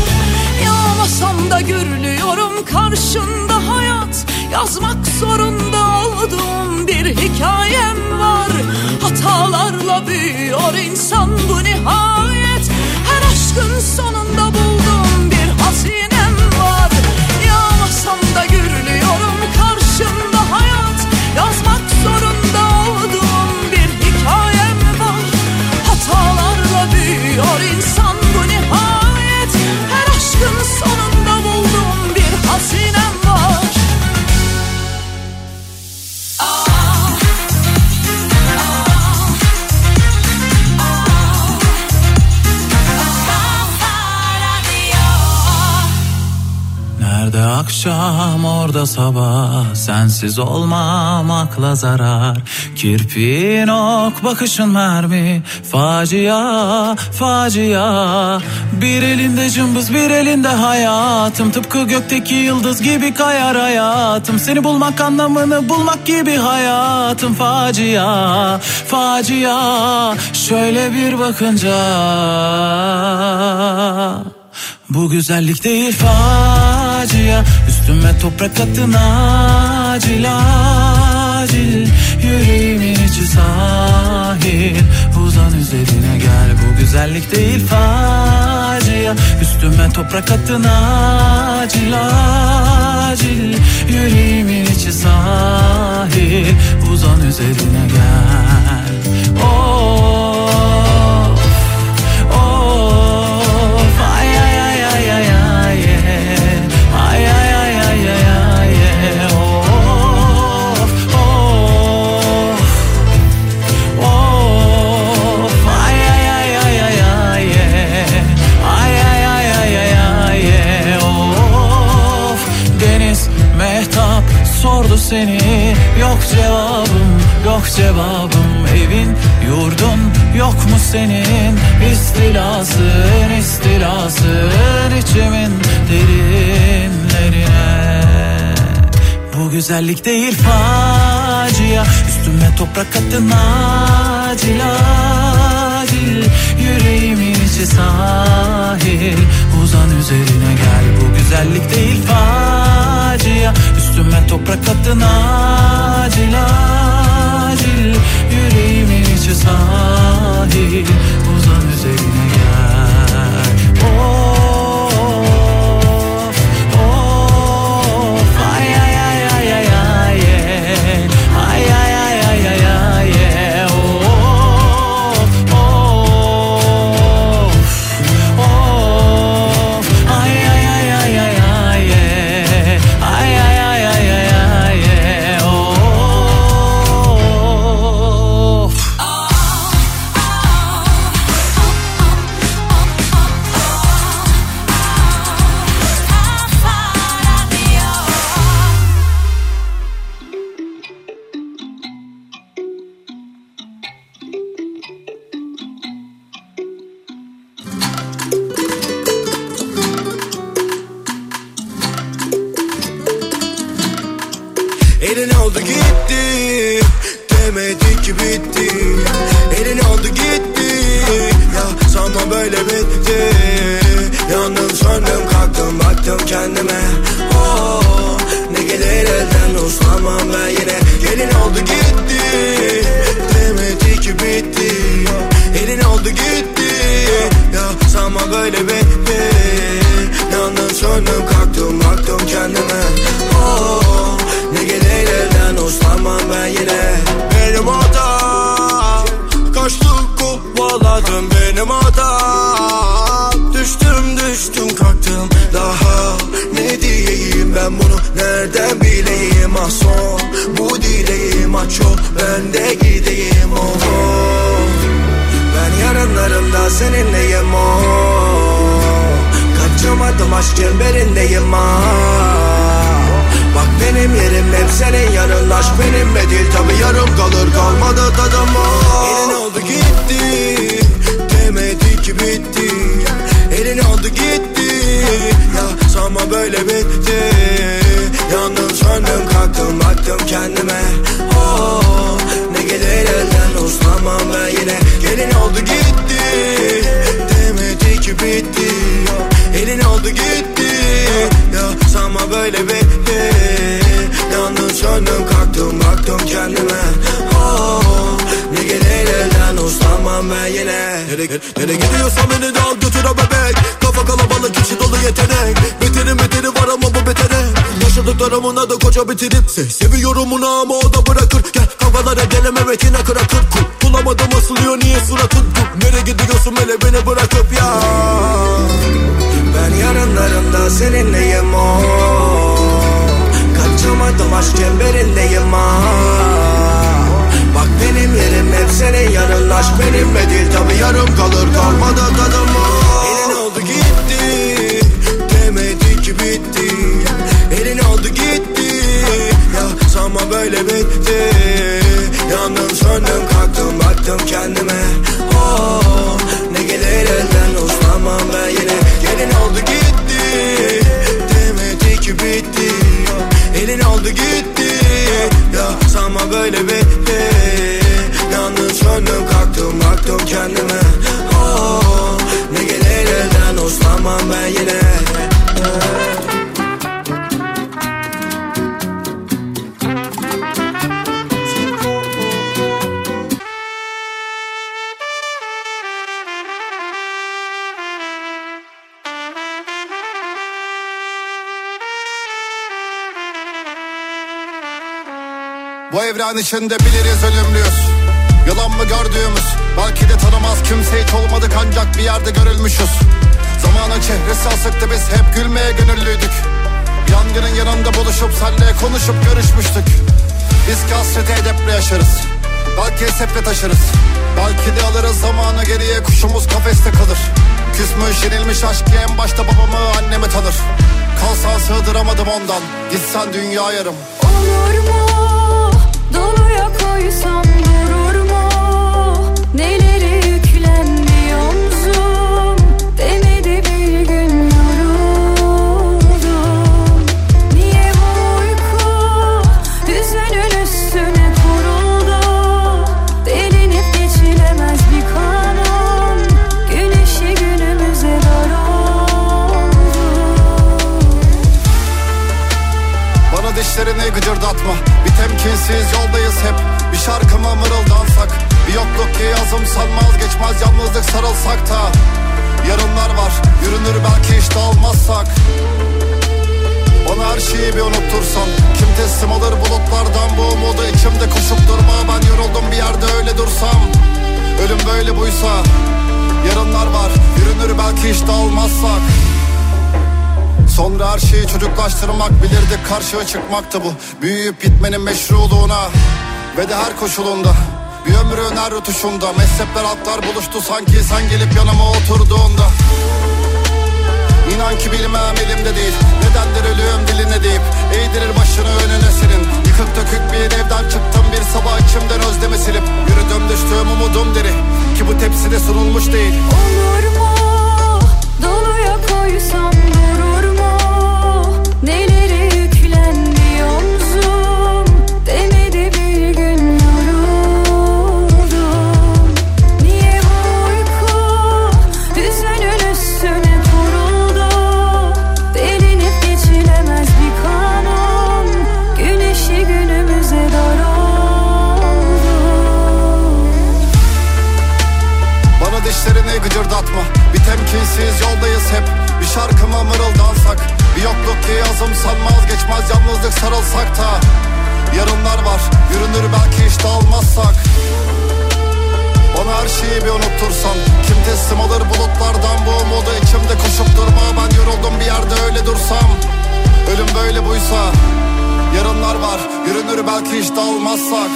Yağmasam da görünüyorum karşında hayat. Yazmak zorunda olduğum bir hikayem var. Hatalarla büyüyor insan bu nihayet. Her aşkın sonunda
akşam orada sabah. Sensiz olmam akla zarar. Kirpiğin ok bakışın mermi. Facia facia. Bir elinde cımbız bir elinde hayatım. Tıpkı gökteki yıldız gibi kayar hayatım. Seni bulmak anlamını bulmak gibi hayatım. Facia facia. Şöyle bir bakınca. Bu güzellik değil facia Üstüme toprak attın acil acil. Yüreğimin içi sahil Uzan üzerine gel. Bu güzellik değil facia Üstüme toprak attın acil acil. Yüreğimin içi sahil Uzan üzerine güzellik değil facia. Üstüme toprak attın acil acil. Yüreğimin içi sahil. Uzan üzerine gel Bu güzellik değil facia. Üstüme toprak attın acil acil. Yüreğimin içi sahil. Uzan üzerine gel. Of
seninleyim o Kaçamadım aşk çemberindeyim ha Bak benim yerim hep senin yanın Aşk benimle değil tabi yarım kalır. Kalmadı tadım o Elin oldu gitti Demedi ki bitti. Elin oldu gitti Ya sanma böyle bitti. Yandım söndüm kalktım baktım kendime oh, gelir elden uslanmam ben yine. Gelin oldu gitti Demedi ki bitti Elin oldu gitti Ya sanma böyle bitti. Yandım söndüm kalktım baktım kendime. Oh, Ne gelir elden uslanmam ben yine.
Nereye, nereye gidiyorsan beni de al götür bebek. Kafa kalabalık kişi dolu yetenek. Beterin beteri var ama bu betere Yaşadıklarımın adı koca bitirip Se Seviyorum onu ama o da bırakır. Gel kavgalara geleme metine kırakır Kul bulamadım asılıyor niye suratın? Dur, Nereye gidiyorsun hele beni bırakıp ya?
Ben yarınlarımda seninleyim o. Kaçamadım aşk çemberindeyim ha Bak benim yerim hep senin yanın Aşk benimle değil tabi yarım kalır. Kalmadı tadım o Sanma böyle bitti. Yandım söndüm kalktım baktım kendime. Oh, Ne gelir elden uslanmam ben yine. Gelin oldu gitti. Demedi ki bitti. Elin oldu gitti. Ya sanma böyle bitti. Yandım söndüm kalktım baktım kendime. Oh, Ne gelir elden uslanmam ben yine.
Bu evren içinde biliriz ölümlüyüz. Yalan mı gördüğümüz? Belki de tanımaz. Kimse hiç olmadık ancak bir yerde görülmüşüz. Zamanın çehresi asıktı. Biz hep gülmeye gönüllüydük. Yangının yanında buluşup senle konuşup görüşmüştük. Biz ki hasreti edeple yaşarız. Belki eseple taşırız. Belki de alırız zamanı geriye. Kuşumuz kafeste kalır. Küsmüş yenilmiş aşk en başta babamı annemi tanır. Kalsan sığdıramadım ondan. Gitsen dünya yarım.
Olur mu?
Dişlerini gıcırdatma. Bir temkinsiz yoldayız hep Bir şarkı mı mırıldansak. Bir yokluk ki yazım sanmaz geçmez Yalnızlık sarılsak da. Yarınlar var yürünür belki hiç dağılmazsak Bana her şeyi bir unuttursan Kim teslim alır bulutlardan bu umudu? İçimde koşup durma Ben yoruldum bir yerde öyle dursam. Ölüm böyle buysa Yarınlar var yürünür belki hiç dağılmazsak Sonra her şeyi çocuklaştırmak bilirdik karşıya çıkmaktı bu. Büyüyüp gitmenin meşruluğuna ve de her koşulunda Bir ömrün her rutuşunda mezhepler altlar buluştu sanki. Sen gelip yanıma oturduğunda. İnan ki bilmem elimde değil. Nedendir ölüm diline deyip Eğdirir başını önüne senin. Yıkık dökük bir evden çıktım bir sabah içimden özlemi silip Yürüdüm düştüğüm umudum deri. Ki bu tepside sunulmuş değil.
Olur mu? Doluya koysam durur mu? Neleri
Temkinsiz yoldayız hep. Bir şarkı mı mırıldansak Bir yokluk ki yazım sanmaz geçmez Yalnızlık sarılsak da. Yarınlar var yürünür belki hiç dağılmazsak Bana her şeyi bir unuttursan. Kim teslim alır bulutlardan bu umudu? İçimde koşup durma Ben yoruldum bir yerde öyle dursam. Ölüm böyle buysa Yarınlar var yürünür belki hiç dağılmazsak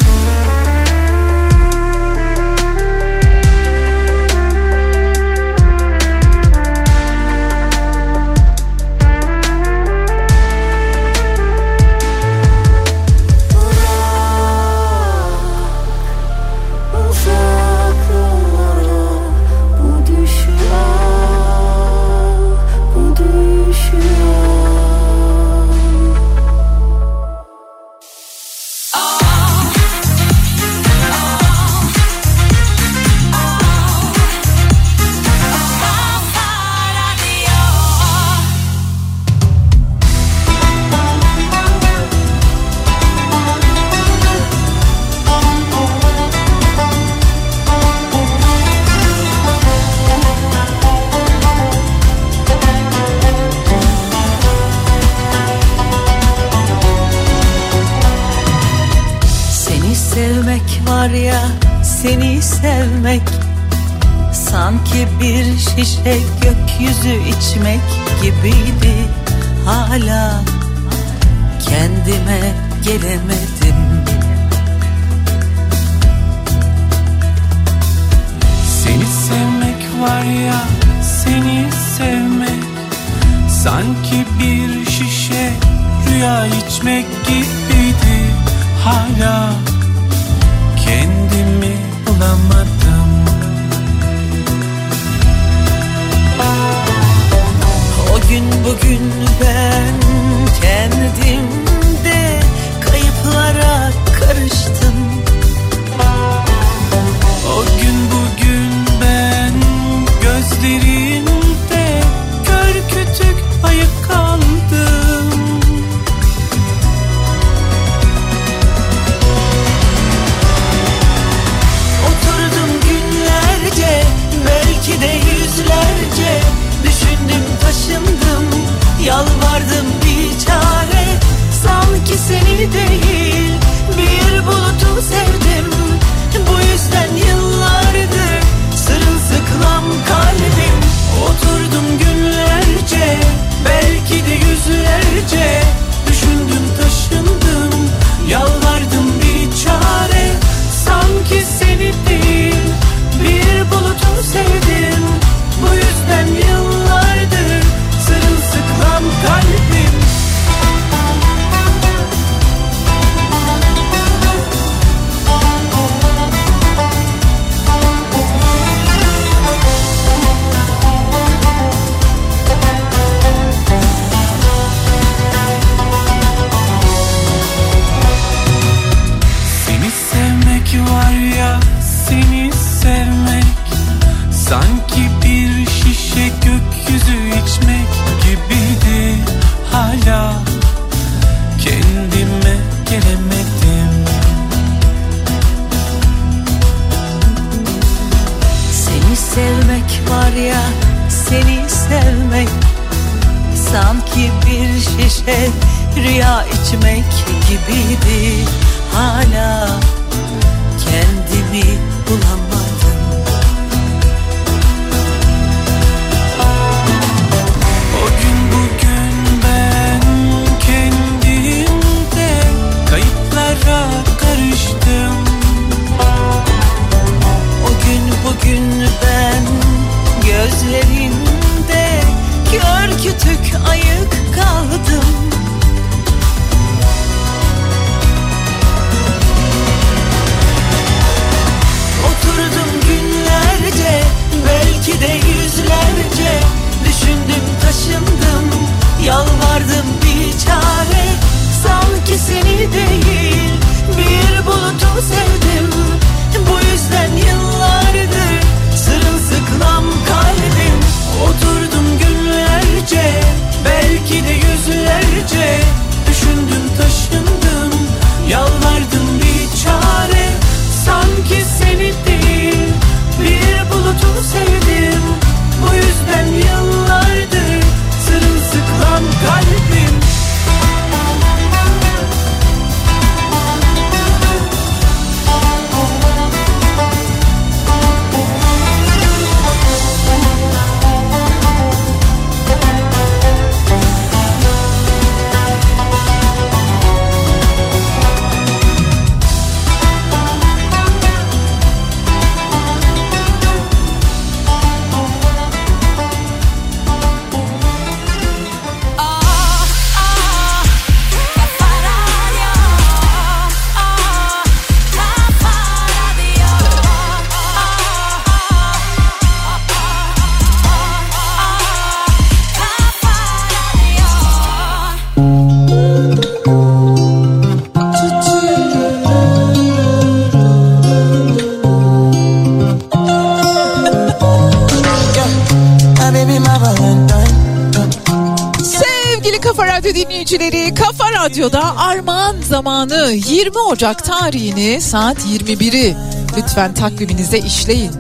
dinleyicileri Kafa Radyo'da Armağan Zamanı 20 Ocak tarihini saat 21'i lütfen takviminize işleyin.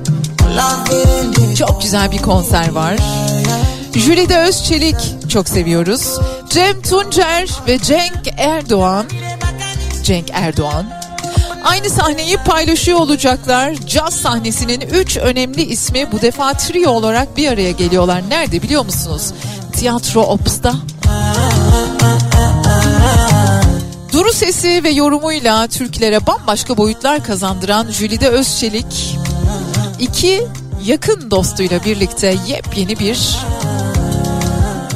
Çok güzel bir konser var. Jülide Özçelik çok seviyoruz. Cem Tuncer ve Cenk Erdoğan. Cenk Erdoğan Aynı sahneyi paylaşıyor olacaklar. Caz sahnesinin 3 önemli ismi bu defa trio olarak bir araya geliyorlar. Nerede biliyor musunuz? Tiyatro Ops'ta Duru sesi ve yorumuyla Türklere bambaşka boyutlar kazandıran Jülide Özçelik iki yakın dostuyla birlikte yepyeni bir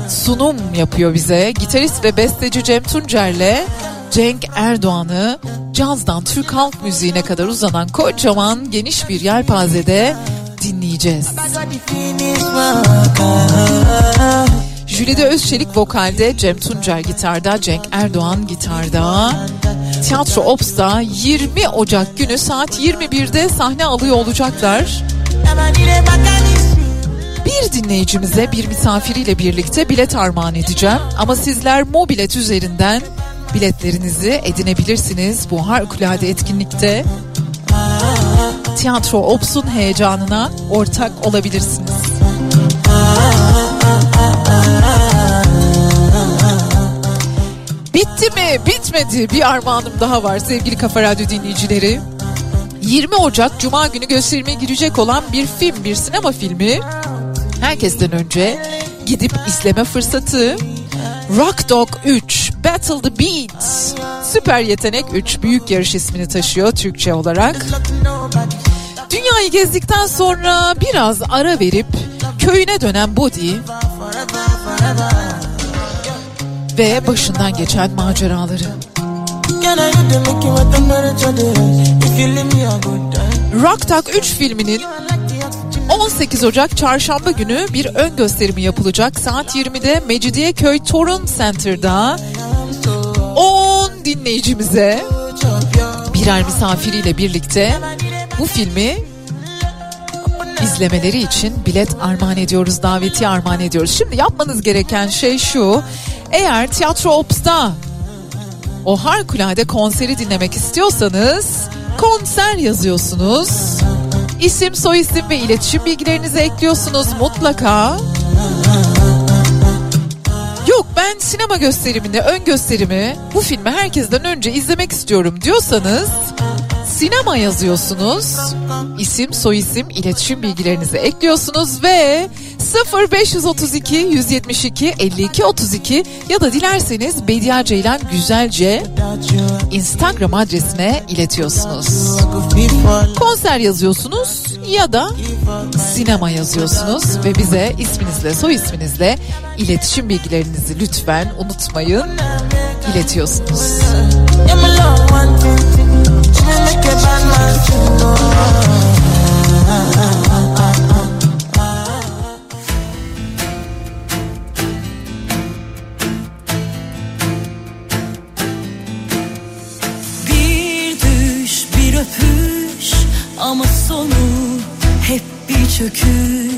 sunum yapıyor bize. Gitarist ve besteci Cem Tuncer'le Cenk Erdoğan'ı cazdan Türk halk müziğine kadar uzanan kocaman geniş bir yelpazede dinleyeceğiz. Jülide Özçelik vokalde, Cem Tuncer gitarda, Cenk Erdoğan gitarda. Tiyatro Ops'ta 20 Ocak günü saat 21'de sahne alıyor olacaklar. Bir dinleyicimize bir misafiriyle birlikte bilet armağan edeceğim. Ama sizler mobilet üzerinden biletlerinizi edinebilirsiniz bu harikulade etkinlikte. Tiyatro Ops'un heyecanına ortak olabilirsiniz. Bitti mi? Bitmedi. Bir armağanım daha var sevgili Kafa Radyo dinleyicileri. 20 Ocak Cuma günü gösterime girecek olan bir film, bir sinema filmi. Herkesten önce gidip izleme fırsatı. Rock Dog 3 Battle the Beats Süper Yetenek 3 büyük yarış ismini taşıyor Türkçe olarak. Dünyayı gezdikten sonra biraz ara verip köyüne dönen Body ve başından geçen maceraları. Rock Talk 3 filminin 18 Ocak çarşamba günü bir ön gösterimi yapılacak. Saat 20'de Mecidiyeköy Torun Center'da 10 dinleyicimize birer misafiriyle birlikte bu filmi izlemeleri için bilet armağan ediyoruz, davetiye armağan ediyoruz. Şimdi yapmanız gereken şey şu. Eğer Tiyatro Ops'ta o harikulade konseri dinlemek istiyorsanız konser yazıyorsunuz. İsim, soy isim ve iletişim bilgilerinizi ekliyorsunuz mutlaka. Yok ben sinema gösteriminde ön gösterimi bu filmi herkesten önce izlemek istiyorum diyorsanız sinema yazıyorsunuz. İsim, soy isim, iletişim bilgilerinizi ekliyorsunuz ve 0532 172 52 32 ya da dilerseniz Bediye Ceylan Güzelce Instagram adresine iletiyorsunuz. Konser yazıyorsunuz ya da sinema yazıyorsunuz ve bize isminizle soy isminizle iletişim bilgilerinizi lütfen unutmayın iletiyorsunuz.
Çöküş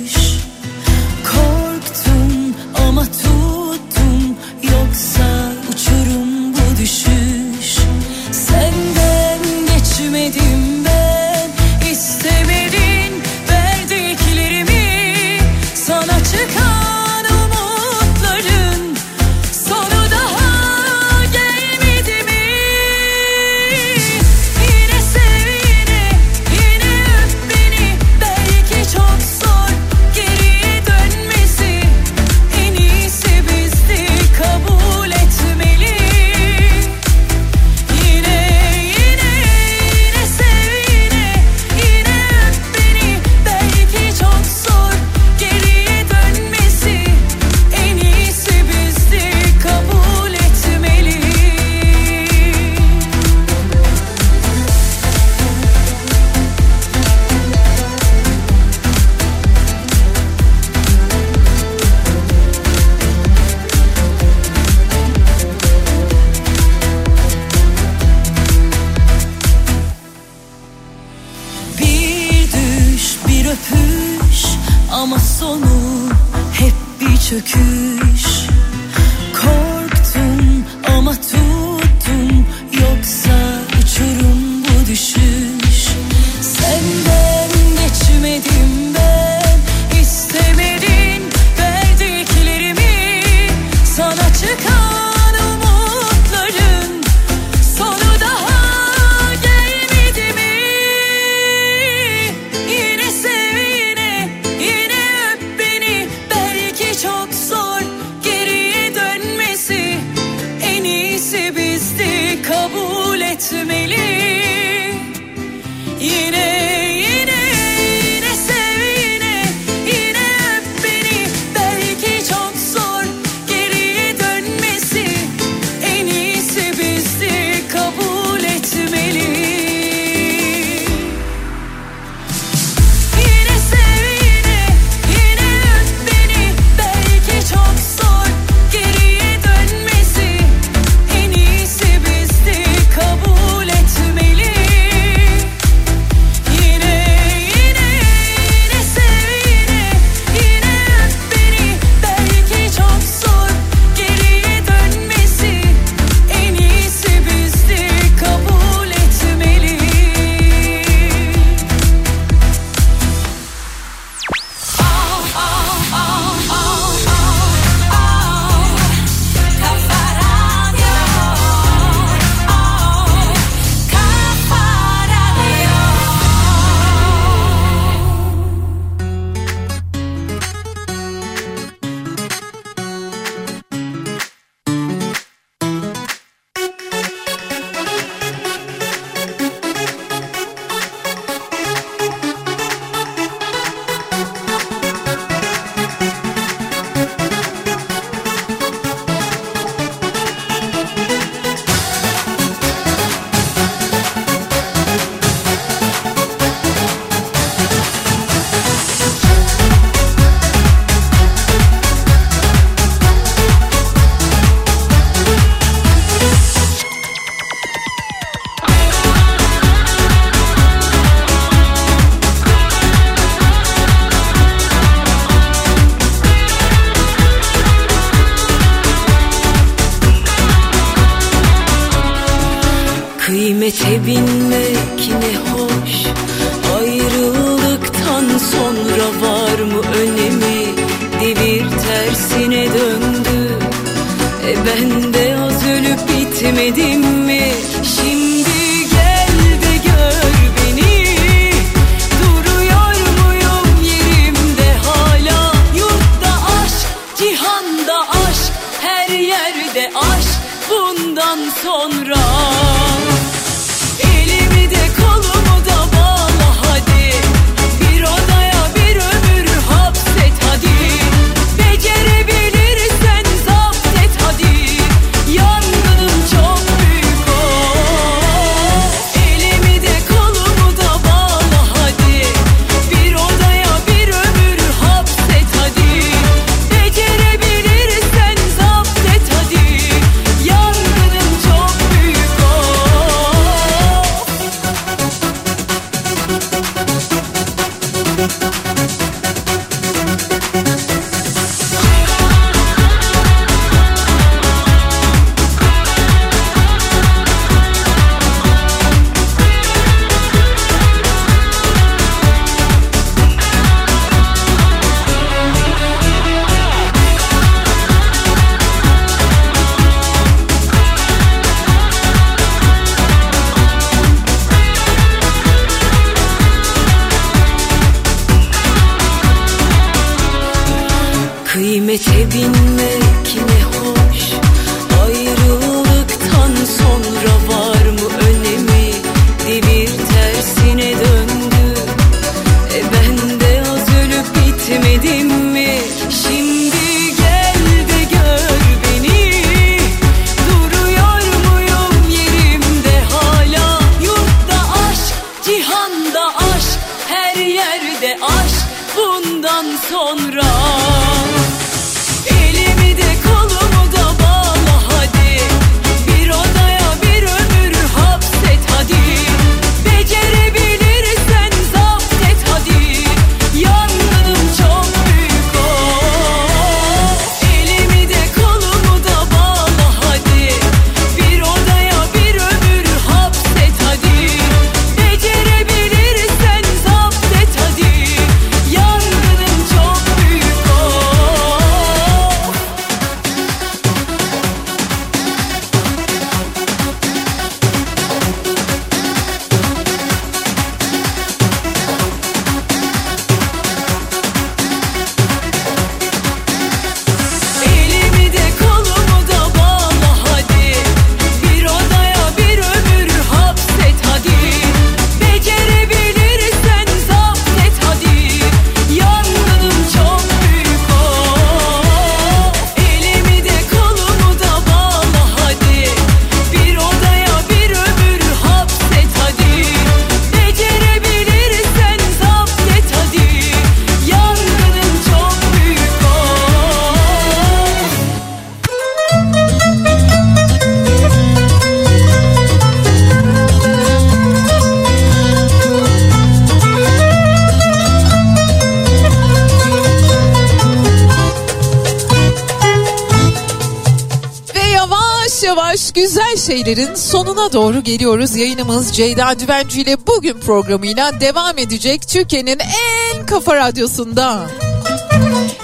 şeylerin sonuna doğru geliyoruz. Yayınımız Ceyda Düvenci ile bugün programıyla devam edecek Türkiye'nin en kafa radyosunda.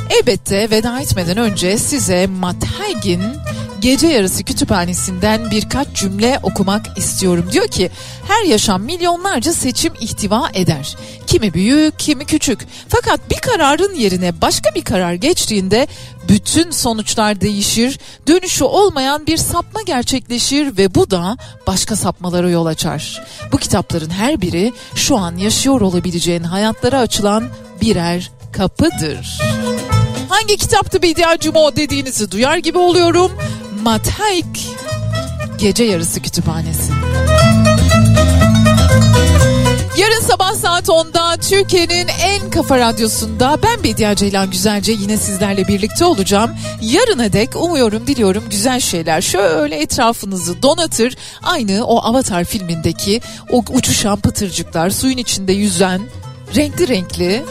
Elbette veda etmeden önce size Matt Haig'in Gece Yarısı Kütüphanesi'nden birkaç cümle okumak istiyorum. Diyor ki her yaşam milyonlarca seçim ihtiva eder. Kimi büyük kimi küçük. Fakat bir kararın yerine başka bir karar geçtiğinde bütün sonuçlar değişir. Dönüşü olmayan bir sapma gerçekleşir ve bu da başka sapmalara yol açar. Bu kitapların her biri şu an yaşıyor olabileceğin hayatlara açılan birer kapıdır. Hangi kitaptı Bediacım o dediğinizi duyar gibi oluyorum. Mathaik Gece Yarısı Kütüphanesi. Yarın sabah saat 10'da Türkiye'nin en kafa radyosunda ben Bediye Ceylan Güzelce yine sizlerle birlikte olacağım. Yarına dek umuyorum diliyorum güzel şeyler şöyle etrafınızı donatır. Aynı o Avatar filmindeki o uçuşan pıtırcıklar suyun içinde yüzen renkli renkli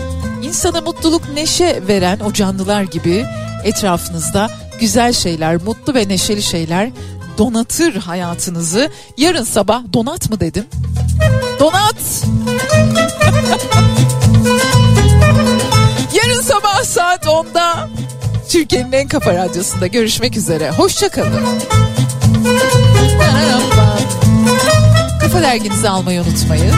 insana mutluluk neşe veren o canlılar gibi etrafınızda güzel şeyler mutlu ve neşeli şeyler donatır hayatınızı. Yarın sabah donat mı dedim? Donat. Yarın sabah saat 10'da Türkiye'nin en kafa radyosunda görüşmek üzere. Hoşçakalın. Kafa derginizi almayı unutmayın.